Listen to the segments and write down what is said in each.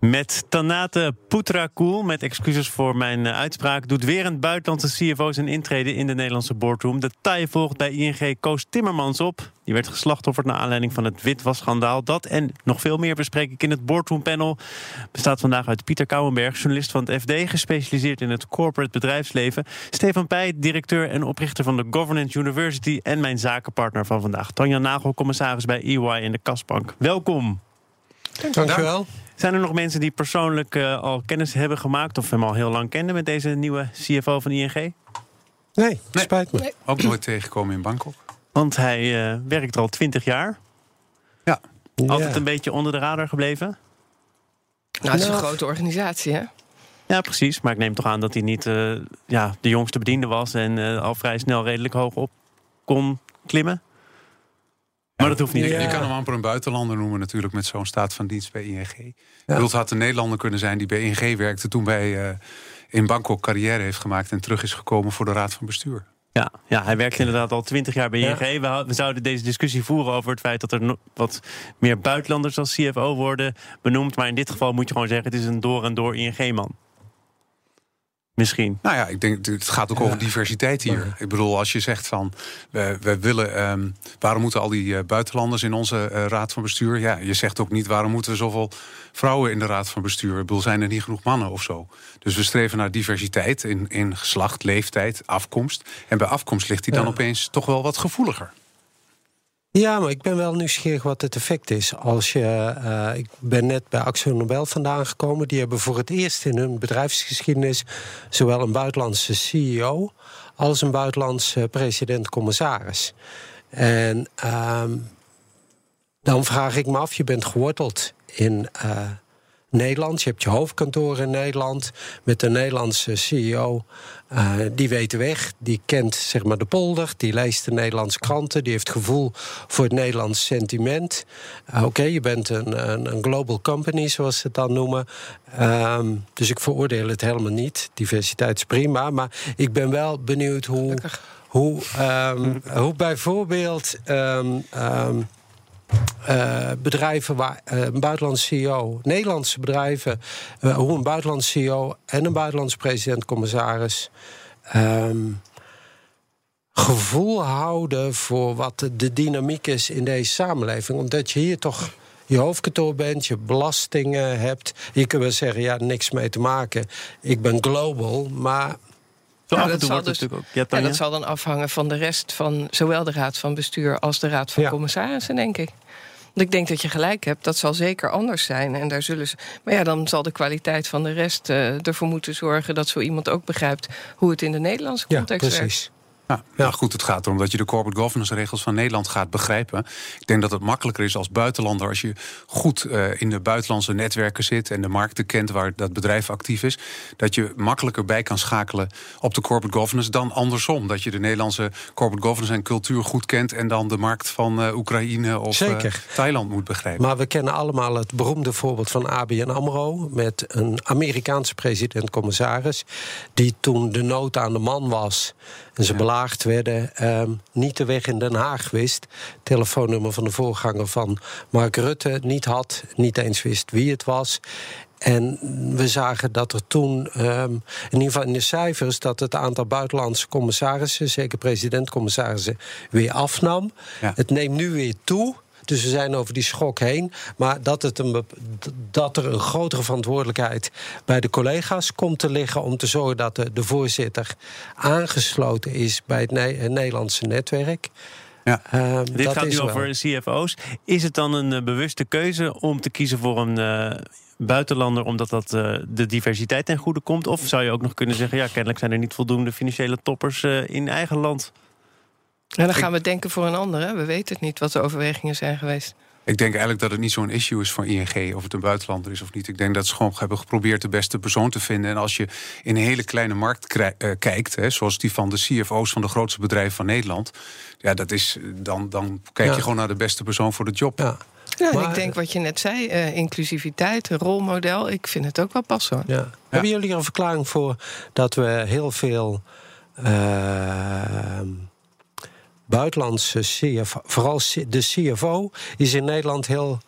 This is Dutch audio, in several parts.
Met Tanate Putrakoel, met excuses voor mijn uh, uitspraak, doet weer een buitenlandse CFO zijn intrede in de Nederlandse boardroom. De taai volgt bij ING Koos Timmermans op. Die werd geslachtofferd naar aanleiding van het witwasschandaal. Dat en nog veel meer bespreek ik in het boardroom panel. Bestaat vandaag uit Pieter Kouwenberg, journalist van het FD, gespecialiseerd in het corporate bedrijfsleven. Stefan Pij, directeur en oprichter van de Governance University en mijn zakenpartner van vandaag. Tanja Nagel, commissaris bij EY in de Kasbank. Welkom. Dankjewel. Zijn er nog mensen die persoonlijk uh, al kennis hebben gemaakt of hem al heel lang kenden met deze nieuwe CFO van ING? Nee, nee. spijt me. Nee. Ook nooit tegengekomen in Bangkok. Want hij uh, werkt er al twintig jaar. Ja. Altijd ja. een beetje onder de radar gebleven. Nou, het is een grote organisatie, hè? Ja, precies. Maar ik neem toch aan dat hij niet uh, ja, de jongste bediende was en al vrij snel redelijk hoog op kon klimmen. Maar dat hoeft niet. Ja. Je kan hem amper een buitenlander noemen natuurlijk met zo'n staat van dienst bij ING. Ja. Had een Nederlander kunnen zijn die bij ING werkte toen bij uh, in Bangkok carrière heeft gemaakt en terug is gekomen voor de raad van bestuur. Ja, ja hij werkt inderdaad al twintig jaar bij ING. Ja. We, zouden deze discussie voeren over het feit dat er wat meer buitenlanders als CFO worden benoemd. Maar in dit geval moet je gewoon zeggen: het is een door en door ING-man. Misschien. Nou ja, ik denk het gaat ook ja. over diversiteit hier. Ja. Ik bedoel, als je zegt van we, we willen, um, waarom moeten al die uh, buitenlanders in onze uh, raad van bestuur? Ja, je zegt ook niet waarom moeten we zoveel vrouwen in de raad van bestuur? Ik bedoel, zijn er niet genoeg mannen of zo? Dus we streven naar diversiteit in, in geslacht, leeftijd, afkomst. En bij afkomst ligt die dan ja. opeens toch wel wat gevoeliger. Ja, maar ik ben wel nieuwsgierig wat het effect is. Als je, uh, ik ben net bij Axel Nobel vandaan gekomen. Die hebben voor het eerst in hun bedrijfsgeschiedenis zowel een buitenlandse CEO als een buitenlandse president-commissaris. En uh, dan vraag ik me af, je bent geworteld in uh, Nederland. Je hebt je hoofdkantoor in Nederland met een Nederlandse CEO. Uh, die weet de weg, die kent zeg maar, de polder, die leest de Nederlandse kranten, die heeft gevoel voor het Nederlandse sentiment. Uh, Oké, okay, je bent een, een, een, global company, zoals ze het dan noemen. Um, dus ik veroordeel het helemaal niet. Diversiteit is prima, maar ik ben wel benieuwd hoe, hoe, um, hoe bijvoorbeeld. Um, uh, bedrijven waar uh, een buitenlandse CEO, Nederlandse bedrijven, uh, hoe een buitenlandse CEO en een buitenlandse president-commissaris um, gevoel houden voor wat de dynamiek is in deze samenleving. Omdat je hier toch je hoofdkantoor bent, je belastingen hebt. Je kunt wel zeggen, ja, niks mee te maken. Ik ben global, maar ja, dat, zal dus, ook, ja, ja, dat zal dan afhangen van de rest van zowel de raad van bestuur als de raad van ja. commissarissen, denk ik. Want ik denk dat je gelijk hebt, dat zal zeker anders zijn. En daar zullen ze, maar ja, dan zal de kwaliteit van de rest uh, ervoor moeten zorgen dat zo iemand ook begrijpt hoe het in de Nederlandse context ja, precies. werkt. Ja, ja, goed, het gaat erom dat je de corporate governance regels van Nederland gaat begrijpen. Ik denk dat het makkelijker is als buitenlander als je goed uh, in de buitenlandse netwerken zit en de markten kent waar dat bedrijf actief is, dat je makkelijker bij kan schakelen op de corporate governance dan andersom. Dat je de Nederlandse corporate governance en cultuur goed kent en dan de markt van uh, Oekraïne of uh, Thailand moet begrijpen. Maar we kennen allemaal het beroemde voorbeeld van ABN AMRO met een Amerikaanse president-commissaris die toen de nood aan de man was en ze belaagd werden, um, niet de weg in Den Haag wist. Telefoonnummer van de voorganger van Mark Rutte niet had, niet eens wist wie het was. En we zagen dat er toen, um, in ieder geval in de cijfers, dat het aantal buitenlandse commissarissen, zeker president-commissarissen, weer afnam. Ja. Het neemt nu weer toe. Dus we zijn over die schok heen. Maar dat, het een, dat er een grotere verantwoordelijkheid bij de collega's komt te liggen om te zorgen dat de, de voorzitter aangesloten is bij het, ne het Nederlandse netwerk. Ja. Uh, Dit gaat nu over CFO's. Is het dan een uh, bewuste keuze om te kiezen voor een uh, buitenlander omdat dat uh, de diversiteit ten goede komt? Of zou je ook nog kunnen zeggen, ja, kennelijk zijn er niet voldoende financiële toppers in eigen land? En dan gaan we denken voor een ander. Hè? We weten het niet wat de overwegingen zijn geweest. Ik denk eigenlijk dat het niet zo'n issue is voor ING of het een buitenlander is of niet. Ik denk dat ze gewoon hebben geprobeerd de beste persoon te vinden. En als je in een hele kleine markt uh, kijkt, hè, zoals die van de CFO's van de grootste bedrijven van Nederland, ja, dat is, dan, dan kijk ja. je gewoon naar de beste persoon voor de job. Ja. Ja, ik denk wat je net zei, uh, inclusiviteit, rolmodel, ik vind het ook wel passen. Ja. Hebben jullie er een verklaring voor dat we heel veel uh, buitenlandse CFO, vooral de CFO, is in Nederland heel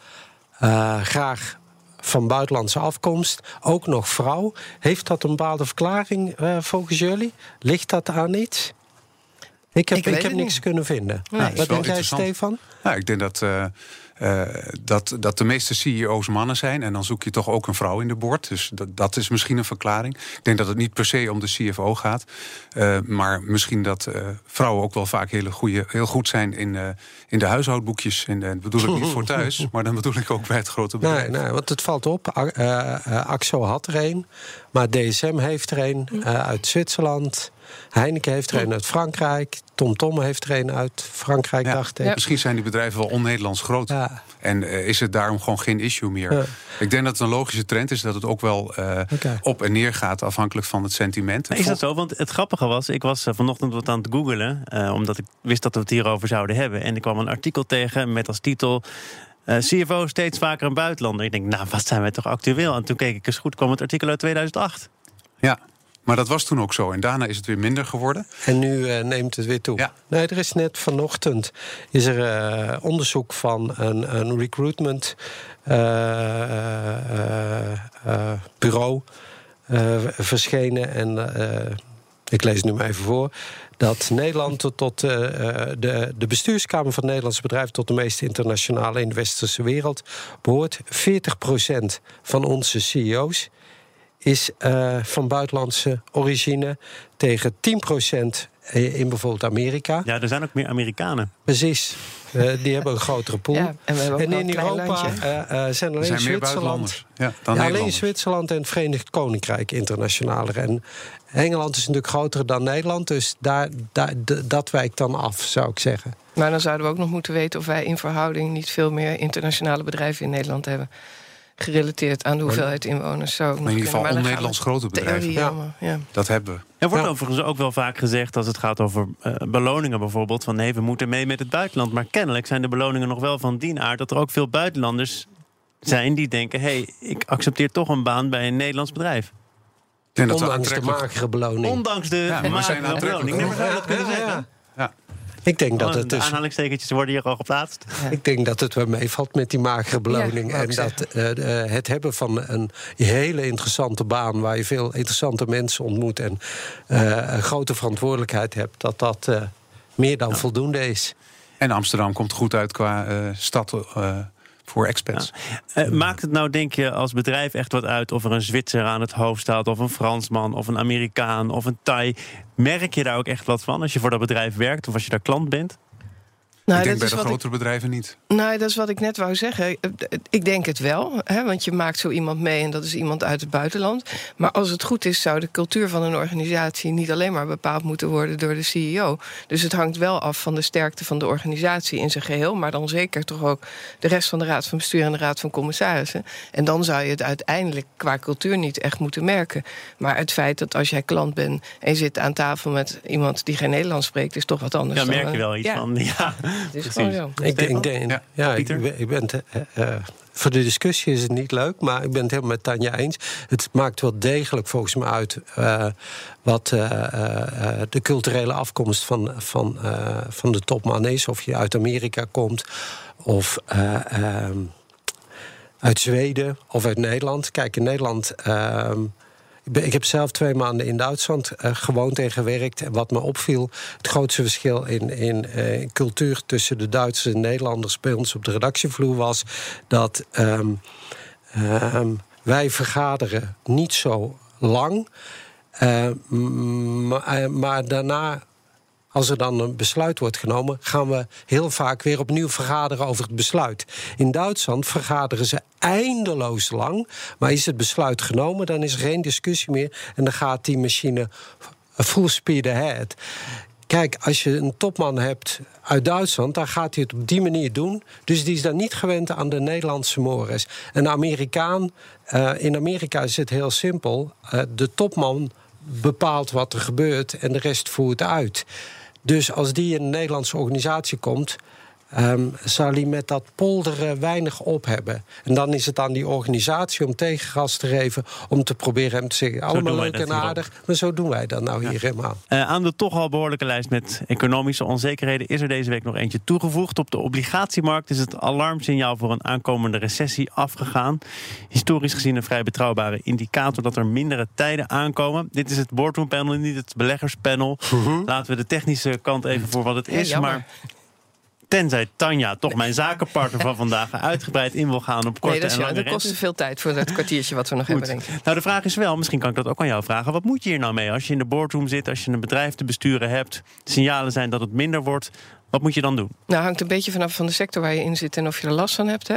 uh, graag van buitenlandse afkomst, ook nog vrouw. Heeft dat een bepaalde verklaring uh, volgens jullie? Ligt dat aan iets? Ik heb, ik, ik heb niks kunnen vinden. Nee. Wat denk jij, Stefan? Nou, ik denk dat uh, uh, dat, dat de meeste CEO's mannen zijn. En dan zoek je toch ook een vrouw in de boord. Dus dat, dat is misschien een verklaring. Ik denk dat het niet per se om de CFO gaat. Uh, maar misschien dat uh, vrouwen ook wel vaak hele goede, heel goed zijn in, in de huishoudboekjes. En dat bedoel ik niet voor thuis, maar dan bedoel ik ook bij het grote bedrijf. Nee, nee want het valt op. Axo had er een. Maar DSM heeft er een uit Zwitserland. Heineken heeft er een uit Frankrijk. TomTom Tom heeft er een uit Frankrijk, dacht ik. Misschien zijn die bedrijven wel on-Nederlands groot. Ja. En uh, is het daarom gewoon geen issue meer. Ik denk dat het een logische trend is dat het ook wel uh, op en neer gaat... afhankelijk van het sentiment. Is dat zo? Want het grappige was, ik was uh, vanochtend wat aan het googelen... omdat ik wist dat we het hierover zouden hebben. En ik kwam een artikel tegen met als titel... CFO steeds vaker een buitenlander. Ik denk, nou, wat zijn wij toch actueel? En toen keek ik eens goed, kwam het artikel uit 2008. Ja, maar dat was toen ook zo. En daarna is het weer minder geworden. En nu uh, neemt het weer toe. Ja. Nee, er is net vanochtend is er uh, onderzoek van een, een recruitment uh, bureau verschenen. En ik lees het nu maar even voor. Dat Nederland tot, de, de bestuurskamer van Nederlandse bedrijf tot de meest internationale in de westerse wereld behoort. 40% van onze CEO's is uh, van buitenlandse origine tegen 10% in bijvoorbeeld Amerika. Ja, er zijn ook meer Amerikanen. Precies. Uh, die hebben een grotere pool. Ja, en, en in Europa uh, zijn alleen zijn Zwitserland. Ja, dan ja, alleen Zwitserland en het Verenigd Koninkrijk internationaler. En Engeland is natuurlijk groter dan Nederland, dus daar, daar, dat wijkt dan af, zou ik zeggen. Maar dan zouden we ook nog moeten weten of wij in verhouding niet veel meer internationale bedrijven in Nederland hebben gerelateerd aan de hoeveelheid inwoners. Zou maar in ieder geval on-Nederlands grote bedrijven. Ja. ja. Dat hebben we. Er wordt overigens ook wel vaak gezegd als het gaat over uh, beloningen bijvoorbeeld... van nee, we moeten mee met het buitenland. Maar kennelijk zijn de beloningen nog wel van die aard... dat er ook veel buitenlanders zijn die denken... hé, hey, ik accepteer toch een baan bij een Nederlands bedrijf. Ondanks de magere beloning. Ondanks de ja, magere beloning. Nee, maar dat kunnen zeggen? Ik denk dat het dus. De aanhalingstekentjes worden hier al geplaatst. Ik denk dat het wel meevalt met die magere beloning. en dat uh, het hebben van een hele interessante baan. waar je veel interessante mensen ontmoet. en uh, een grote verantwoordelijkheid hebt. dat dat uh, meer dan voldoende is. En Amsterdam komt goed uit qua stad voor expats. Uh, maakt het nou, denk je, als bedrijf echt wat uit of er een Zwitser aan het hoofd staat, of een Fransman, of een Amerikaan, of een Thai? Merk je daar ook echt wat van als je voor dat bedrijf werkt of als je daar klant bent? Nou, ik denk bij de grotere bedrijven niet. Nou, dat is wat ik net wou zeggen. Ik denk het wel, hè, want je maakt zo iemand mee en dat is iemand uit het buitenland. Maar als het goed is, zou de cultuur van een organisatie niet alleen maar bepaald moeten worden door de CEO. Dus het hangt wel af van de sterkte van de organisatie in zijn geheel, maar dan zeker toch ook de rest van de Raad van Bestuur en de Raad van Commissarissen. En dan zou je het uiteindelijk qua cultuur niet echt moeten merken. Maar het feit dat als jij klant bent en je zit aan tafel met iemand die geen Nederlands spreekt, is toch wat anders. Ja, merk je wel iets van. Ja. Is gewoon Ik denk, ja, ja ik, ik, ben uh, voor de discussie is het niet leuk, maar ik ben het helemaal met Tanja eens. Het maakt wel degelijk volgens mij uit uh, wat uh, de culturele afkomst van, van, van de topman is. Of je uit Amerika komt of ehm, uit Zweden of uit Nederland. Kijk, in Nederland ehm, ik heb zelf twee maanden in Duitsland uh, gewoond en gewerkt. En wat me opviel, het grootste verschil in, in uh, cultuur tussen de Duitsers en Nederlanders bij ons op de redactievloer was dat um, um, wij vergaderen niet zo lang. Uh, maar daarna als er dan een besluit wordt genomen, gaan we heel vaak weer opnieuw vergaderen over het besluit. In Duitsland vergaderen ze eindeloos lang, maar is het besluit genomen, dan is er geen discussie meer en dan gaat die machine full speed ahead. Kijk, als je een topman hebt uit Duitsland, dan gaat hij het op die manier doen. Dus die is dan niet gewend aan de Nederlandse mores. Een Amerikaan, uh, in Amerika is het heel simpel. Uh, de topman bepaalt wat er gebeurt en de rest voert uit. Dus als die in een Nederlandse organisatie komt. Um, zal hij met dat polderen weinig op hebben. En dan is het aan die organisatie om tegengas te geven, om te proberen hem te zeggen: allemaal leuk en aardig, maar zo doen wij dat nou hier helemaal. Uh, aan de toch al behoorlijke lijst met economische onzekerheden is er deze week nog eentje toegevoegd. Op de obligatiemarkt is het alarmsignaal voor een aankomende recessie afgegaan. Historisch gezien een vrij betrouwbare indicator dat er mindere tijden aankomen. Dit is het boardroom panel, niet het beleggerspanel. Mhm. Laten we de technische kant even voor wat het is. maar Tenzij Tanja, toch mijn zakenpartner van vandaag, uitgebreid in wil gaan op korte nee, dat en lange dat kost veel tijd voor dat kwartiertje wat we nog hebben, denk Nou, de vraag is wel, misschien kan ik dat ook aan jou vragen. Wat moet je hier nou mee als je in de boardroom zit, als je een bedrijf te besturen hebt, signalen zijn dat het minder wordt. Wat moet je dan doen? Nou, hangt een beetje vanaf van de sector waar je in zit en of je er last van hebt. Hè.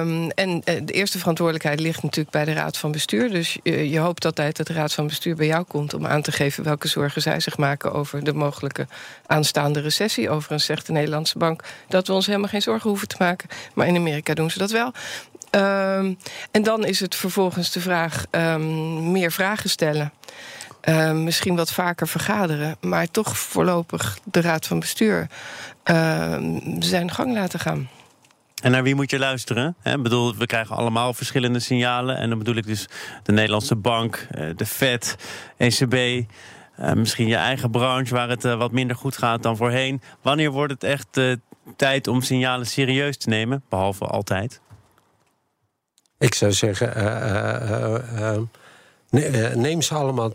Um, en eh, de eerste verantwoordelijkheid ligt natuurlijk bij de Raad van Bestuur. Dus je, je hoopt altijd dat de Raad van Bestuur bij jou komt om aan te geven welke zorgen zij zich maken over de mogelijke aanstaande recessie. Overigens zegt de Nederlandse bank dat we ons helemaal geen zorgen hoeven te maken. Maar in Amerika doen ze dat wel. Um, en dan is het vervolgens de vraag um, meer vragen stellen. Uh, misschien wat vaker vergaderen, maar toch voorlopig de raad van bestuur uh, zijn gang laten gaan. En naar wie moet je luisteren? Ik bedoel, we krijgen allemaal verschillende signalen. En dan bedoel ik dus de Nederlandse Bank, eh, de Fed, ECB. Eh, misschien je eigen branche waar het eh, wat minder goed gaat dan voorheen. Wanneer wordt het echt tijd om signalen serieus te nemen? Behalve altijd. Ik zou zeggen, neem ze allemaal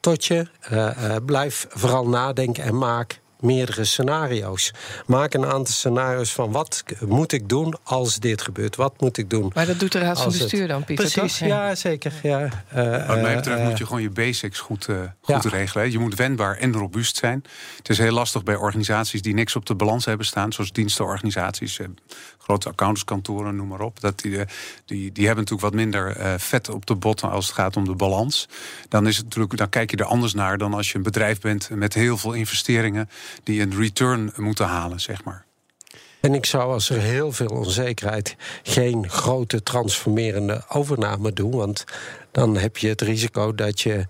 tot je. Uh, blijf vooral nadenken en maak meerdere scenario's. Maak een aantal scenario's van wat moet ik doen als dit gebeurt? Wat moet ik doen? Maar dat doet de Raad van Bestuur dan, Pieter? Precies, ja, zeker. Ja. Uh, Wat mij betreft moet je gewoon je basics goed, uh, goed regelen. Je moet wendbaar en robuust zijn. Het is heel lastig bij organisaties die niks op de balans hebben staan, zoals dienstenorganisaties grote accountantskantoren, noem maar op. Dat die, eh, die, die hebben natuurlijk wat minder uh, vet op de botten als het gaat om de balans. Dan, is het natuurlijk, dan kijk je er anders naar dan als je een bedrijf bent met heel veel investeringen die een return moeten halen, zeg maar. En ik zou als er heel veel onzekerheid geen grote transformerende overname doen. Want dan heb je het risico dat je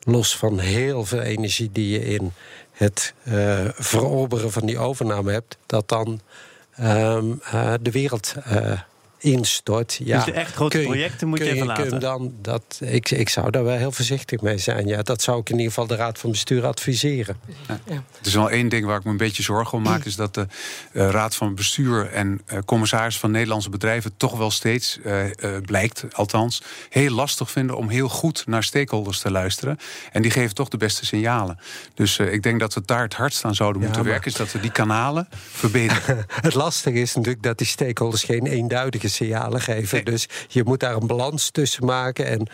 los van heel veel energie die je in het uh, veroveren van die overname hebt, dat dan um, uh, de wereld uh, instort. Ja, dus de echt grote projecten moet je, even laten? Dan, dat, ik, ik zou daar wel heel voorzichtig mee zijn. Ja, dat zou ik in ieder geval de Raad van Bestuur adviseren. Ja. Ja. Er is wel één ding waar ik me een beetje zorgen om maak... is dat de uh, Raad van Bestuur en uh, commissaris van Nederlandse bedrijven... toch wel steeds, uh, blijkt althans, heel lastig vinden... om heel goed naar stakeholders te luisteren. En die geven toch de beste signalen. Dus ik denk dat we daar het hardst aan zouden moeten werken... is dat we die kanalen verbeteren. het lastige is natuurlijk dat die stakeholders geen eenduidige signalen geven. Dus je moet daar een balans tussen maken. En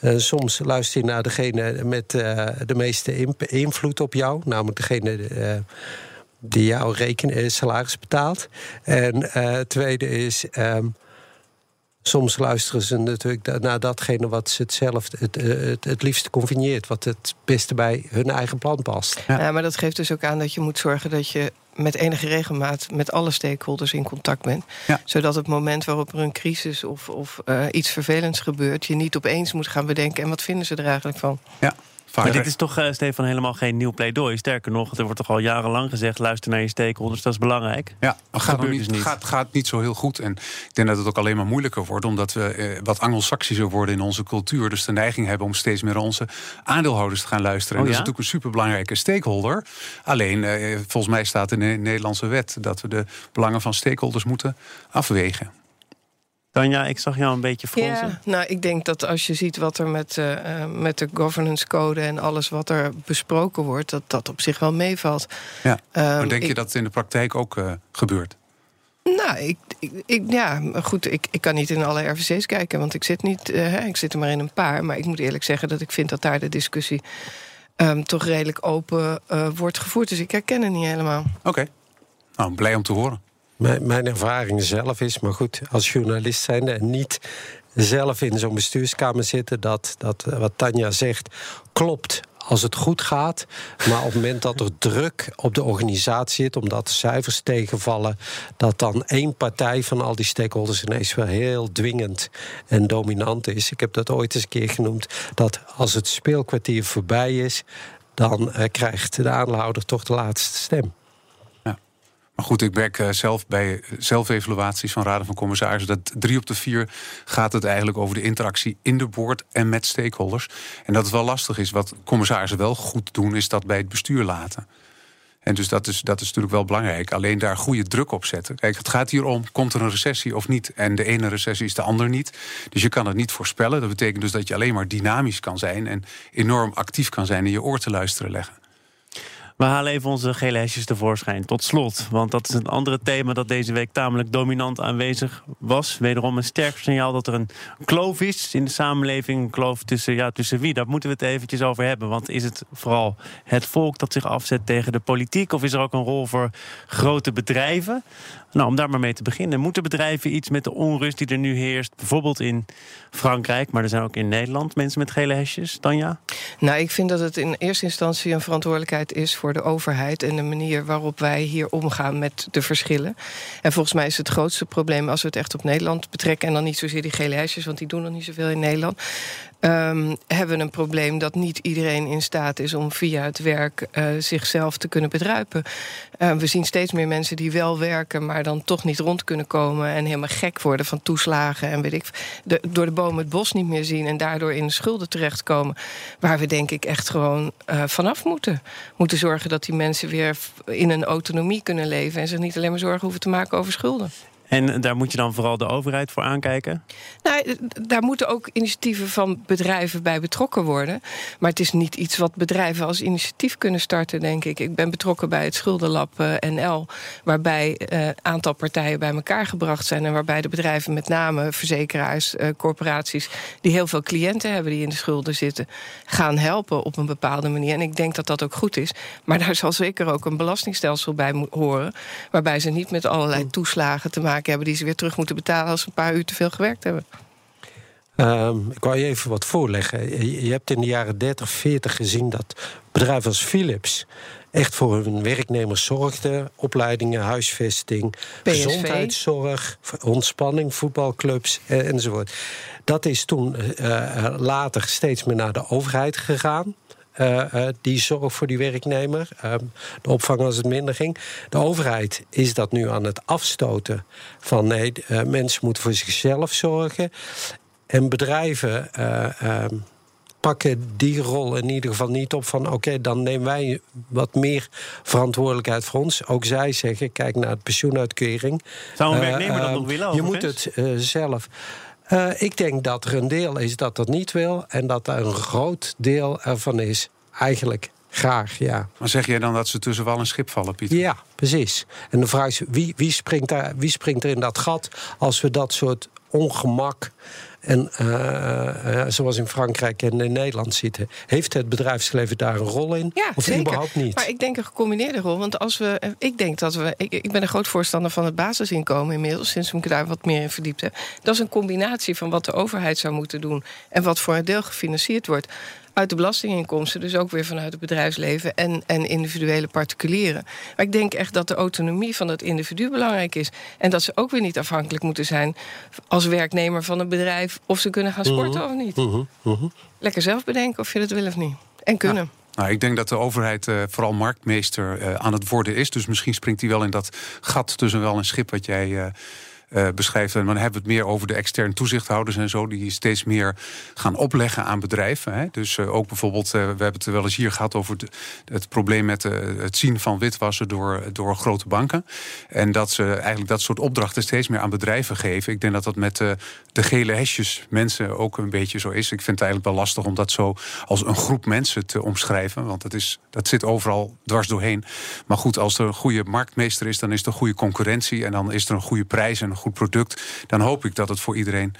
uh, soms luister je naar degene met uh, de meeste invloed op jou, namelijk degene. Uh, die jouw reken salaris betaalt. En het tweede is. Um, soms luisteren ze natuurlijk naar datgene wat ze het zelf het, het, het liefste convenieert. Wat het beste bij hun eigen plan past. Ja. ja. maar dat geeft dus ook aan dat je moet zorgen dat je met enige regelmaat met alle stakeholders in contact bent. Zodat het moment waarop er een crisis of, of uh, iets vervelends gebeurt, je niet opeens moet gaan bedenken. En wat vinden ze er eigenlijk van? Ja. Maar dit is toch, uh, Stefan, helemaal geen nieuw pleidooi. Sterker nog, er wordt toch al jarenlang gezegd... luister naar je stakeholders, dat is belangrijk. Ja, het gaat, niet, dus niet. Gaat, gaat niet zo heel goed. En ik denk dat het ook alleen maar moeilijker wordt... omdat we eh, wat anglo-saxischer worden in onze cultuur. Dus de neiging hebben om steeds meer onze aandeelhouders te gaan luisteren. Oh, en dat is natuurlijk een superbelangrijke stakeholder. Alleen, eh, volgens mij staat in de Nederlandse wet... dat we de belangen van stakeholders moeten afwegen. Tanja, ik zag jou een beetje fronsen. Ja, nou, ik denk dat als je ziet wat er met, uh, met de governance code en alles wat er besproken wordt, dat dat op zich wel meevalt. Ja. Um, maar denk je dat het in de praktijk ook uh, gebeurt? Nou, ik, ik, ja, goed, ik, ik kan niet in alle RVC's kijken, want ik zit, niet, uh, ik zit er maar in een paar. Maar ik moet eerlijk zeggen dat ik vind dat daar de discussie um, toch redelijk open wordt gevoerd. Dus ik herken het niet helemaal. Oké, okay. nou, blij om te horen. Mijn, mijn ervaring zelf is, maar goed, als journalist zijnde en niet zelf in zo'n bestuurskamer zitten, dat, dat wat Tanja zegt klopt als het goed gaat. Maar op het moment dat er druk op de organisatie zit, omdat de cijfers tegenvallen, dat dan één partij van al die stakeholders ineens wel heel dwingend en dominant is. Ik heb dat ooit eens een keer genoemd. Dat als het speelkwartier voorbij is, dan uh, krijgt de aandeelhouder toch de laatste stem. Maar goed, ik merk zelf bij zelfevaluaties van raden van commissarissen dat drie op de vier gaat het eigenlijk over de interactie in de boord en met stakeholders. En dat het wel lastig is. Wat commissarissen wel goed doen, is dat bij het bestuur laten. En dus dat is, dat is natuurlijk wel belangrijk. Alleen daar goede druk op zetten. Kijk, het gaat hier om, komt er een recessie of niet? En de ene recessie is de ander niet. Dus je kan het niet voorspellen. Dat betekent dus dat je alleen maar dynamisch kan zijn... en enorm actief kan zijn en je oor te luisteren leggen. We halen even onze gele hesjes tevoorschijn. Tot slot, want dat is een andere thema dat deze week tamelijk dominant aanwezig was. Wederom een sterk signaal dat er een kloof is in de samenleving. Een kloof tussen, ja, tussen wie? Daar moeten we het eventjes over hebben. Want is het vooral het volk dat zich afzet tegen de politiek? Of is er ook een rol voor grote bedrijven? Nou, om daar maar mee te beginnen. Moeten bedrijven iets met de onrust die er nu heerst? Bijvoorbeeld in Frankrijk, maar er zijn ook in Nederland mensen met gele hesjes. Tanja? Nou, ik vind dat het in eerste instantie een verantwoordelijkheid is de overheid en de manier waarop wij hier omgaan met de verschillen. En volgens mij is het grootste probleem als we het echt op Nederland betrekken, en dan niet zozeer die gele hesjes, want die doen nog niet zoveel in Nederland um, hebben een probleem dat niet iedereen in staat is om via het werk uh, zichzelf te kunnen bedruipen. Uh, we zien steeds meer mensen die wel werken, maar dan toch niet rond kunnen komen en helemaal gek worden van toeslagen en weet ik, door de bomen het bos niet meer zien en daardoor in schulden terechtkomen. Waar we denk ik echt gewoon uh, vanaf moeten. Moeten zorgen dat die mensen weer in een autonomie kunnen leven en zich niet alleen maar zorgen hoeven te maken over schulden. En daar moet je dan vooral de overheid voor aankijken? Nou, daar moeten ook initiatieven van bedrijven bij betrokken worden. Maar het is niet iets wat bedrijven als initiatief kunnen starten, denk ik. Ik ben betrokken bij het Schuldenlab eh, NL, waarbij een uh, aantal partijen bij elkaar gebracht zijn. En waarbij de bedrijven, met name verzekeraars, uh, corporaties, die heel veel cliënten hebben die in de schulden zitten, gaan helpen op een bepaalde manier. En ik denk dat dat ook goed is. Maar daar zal zeker ook een belastingstelsel bij horen, waarbij ze niet met allerlei toeslagen te maken hebben die ze weer terug moeten betalen als ze een paar uur te veel gewerkt hebben. Um, ik wou je even wat voorleggen. Je hebt in de jaren 30, 40 gezien dat bedrijven als Philips echt voor hun werknemers zorgden. Opleidingen, huisvesting, gezondheidszorg, ontspanning, voetbalclubs eh, enzovoort. Dat is toen uh, later steeds meer naar de overheid gegaan. Uh, die zorg voor die werknemer. Uh, de opvang als het minder ging. De overheid is dat nu aan het afstoten. Van nee, uh, mensen moeten voor zichzelf zorgen. En bedrijven ehm, pakken die rol in ieder geval niet op van oké, dan nemen wij wat meer verantwoordelijkheid voor ons. Ook zij zeggen, kijk naar de pensioenuitkering. Zou een werknemer dat nog willen? Je moet het zelf. Uh, ik denk dat er een deel is dat dat niet wil. En dat er een groot deel ervan is eigenlijk graag, ja. Maar zeg jij dan dat ze tussen wal en schip vallen, Pieter? Ja, precies. En de vraag is, wie, wie, springt, daar, wie springt er in dat gat... als we dat soort ongemak en uh, uh, zoals in Frankrijk en in Nederland zitten. Heeft het bedrijfsleven daar een rol in? Ja, of zeker. überhaupt niet? Maar ik denk een gecombineerde rol. Want als we. Ik denk dat we. Ik, ik ben een groot voorstander van het basisinkomen inmiddels, sinds ik daar wat meer in verdiept heb. Dat is een combinatie van wat de overheid zou moeten doen en wat voor een deel gefinancierd wordt uit de belastinginkomsten, dus ook weer vanuit het bedrijfsleven en, en individuele particulieren. Maar ik denk echt dat de autonomie van het individu belangrijk is. En dat ze ook weer niet afhankelijk moeten zijn als werknemer van een bedrijf of ze kunnen gaan sporten mhm. of niet. Mhm. Mhm. Lekker zelf bedenken of je dat wil of niet. En kunnen. Nou, ik denk dat de overheid uh, vooral marktmeester uh, aan het worden is. Dus misschien springt hij wel in dat gat tussen wel een schip wat jij. Uh, uh, beschrijft. En dan hebben we het meer over de externe toezichthouders en zo, die steeds meer gaan opleggen aan bedrijven. Hè. Dus uh, ook bijvoorbeeld, uh, we hebben het wel eens hier gehad over het probleem met het zien van witwassen door, door grote banken. En dat ze eigenlijk dat soort opdrachten steeds meer aan bedrijven geven. Ik denk dat dat met de gele hesjes mensen ook een beetje zo is. Ik vind het eigenlijk wel lastig om dat zo als een groep mensen te omschrijven. Want dat, is, dat zit overal dwars doorheen. Maar goed, als er een goede marktmeester is, dan is er goede concurrentie. En dan is er een goede prijs en een goed product. Dan hoop ik dat het voor iedereen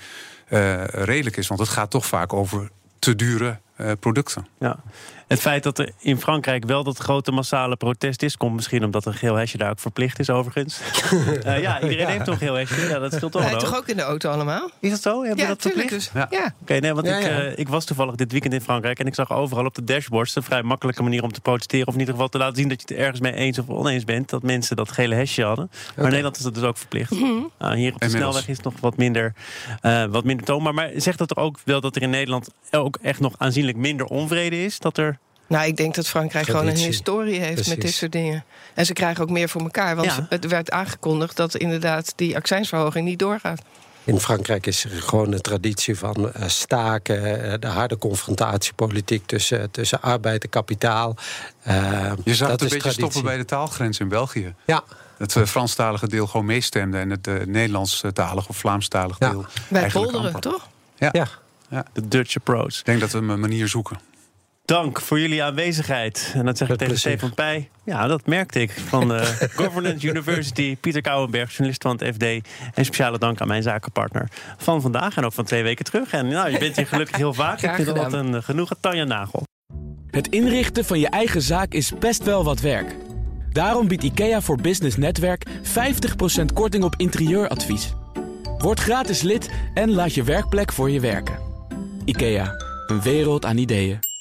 uh, redelijk is. Want het gaat toch vaak over te dure uh, producten. Ja. Het feit dat er in Frankrijk wel dat grote massale protest is, komt misschien omdat een geel hesje daar ook verplicht is, overigens. uh, ja, iedereen heeft toch een geel hesje. Ja, dat scheelt toch wel. toch ook in de auto allemaal? Is dat zo? Hebben ja, dat verplicht? Dus. Ja. ja. Oké, nee, want ik, uh, ik was toevallig dit weekend in Frankrijk en ik zag overal op de dashboards een vrij makkelijke manier om te protesteren. Of in ieder geval te laten zien dat je het ergens mee eens of oneens bent. Dat mensen dat gele hesje hadden. Maar in Nederland is dat dus ook verplicht. Mm -hmm. uh, hier op de snelweg is het nog wat minder, uh, wat minder toonbaar. Maar zegt dat er ook wel dat er in Nederland ook echt nog aanzienlijk minder onvrede is? Dat er Nou, ik denk dat Frankrijk gewoon een historie heeft met dit soort dingen. En ze krijgen ook meer voor elkaar. Want het werd aangekondigd dat inderdaad die accijnsverhoging niet doorgaat. In Frankrijk is er gewoon een traditie van uh, staken, uh, de harde confrontatiepolitiek tussen, tussen arbeid en kapitaal. Uh, Je zag het een beetje stoppen bij de taalgrens in België. Ja. Het Franstalige deel gewoon meestemde en het Nederlandstalige of Vlaamstalige deel. Wij polderen, toch? Ja. ja. ja. De Dutch approach. Ik denk dat we een manier zoeken. Dank voor jullie aanwezigheid. En dat zeg ik tegen Stefan Pij. Ja, dat merkte ik. Van de Governance University, Pieter Kouwenberg, journalist van het FD. En speciale dank aan mijn zakenpartner van vandaag en ook van twee weken terug. En nou, je bent hier gelukkig heel vaak. Ik vind dat een genoegen. Tanja Nagel. Het inrichten van je eigen zaak is best wel wat werk. Daarom biedt IKEA voor Business Netwerk 50% korting op interieuradvies. Word gratis lid en laat je werkplek voor je werken. IKEA, een wereld aan ideeën.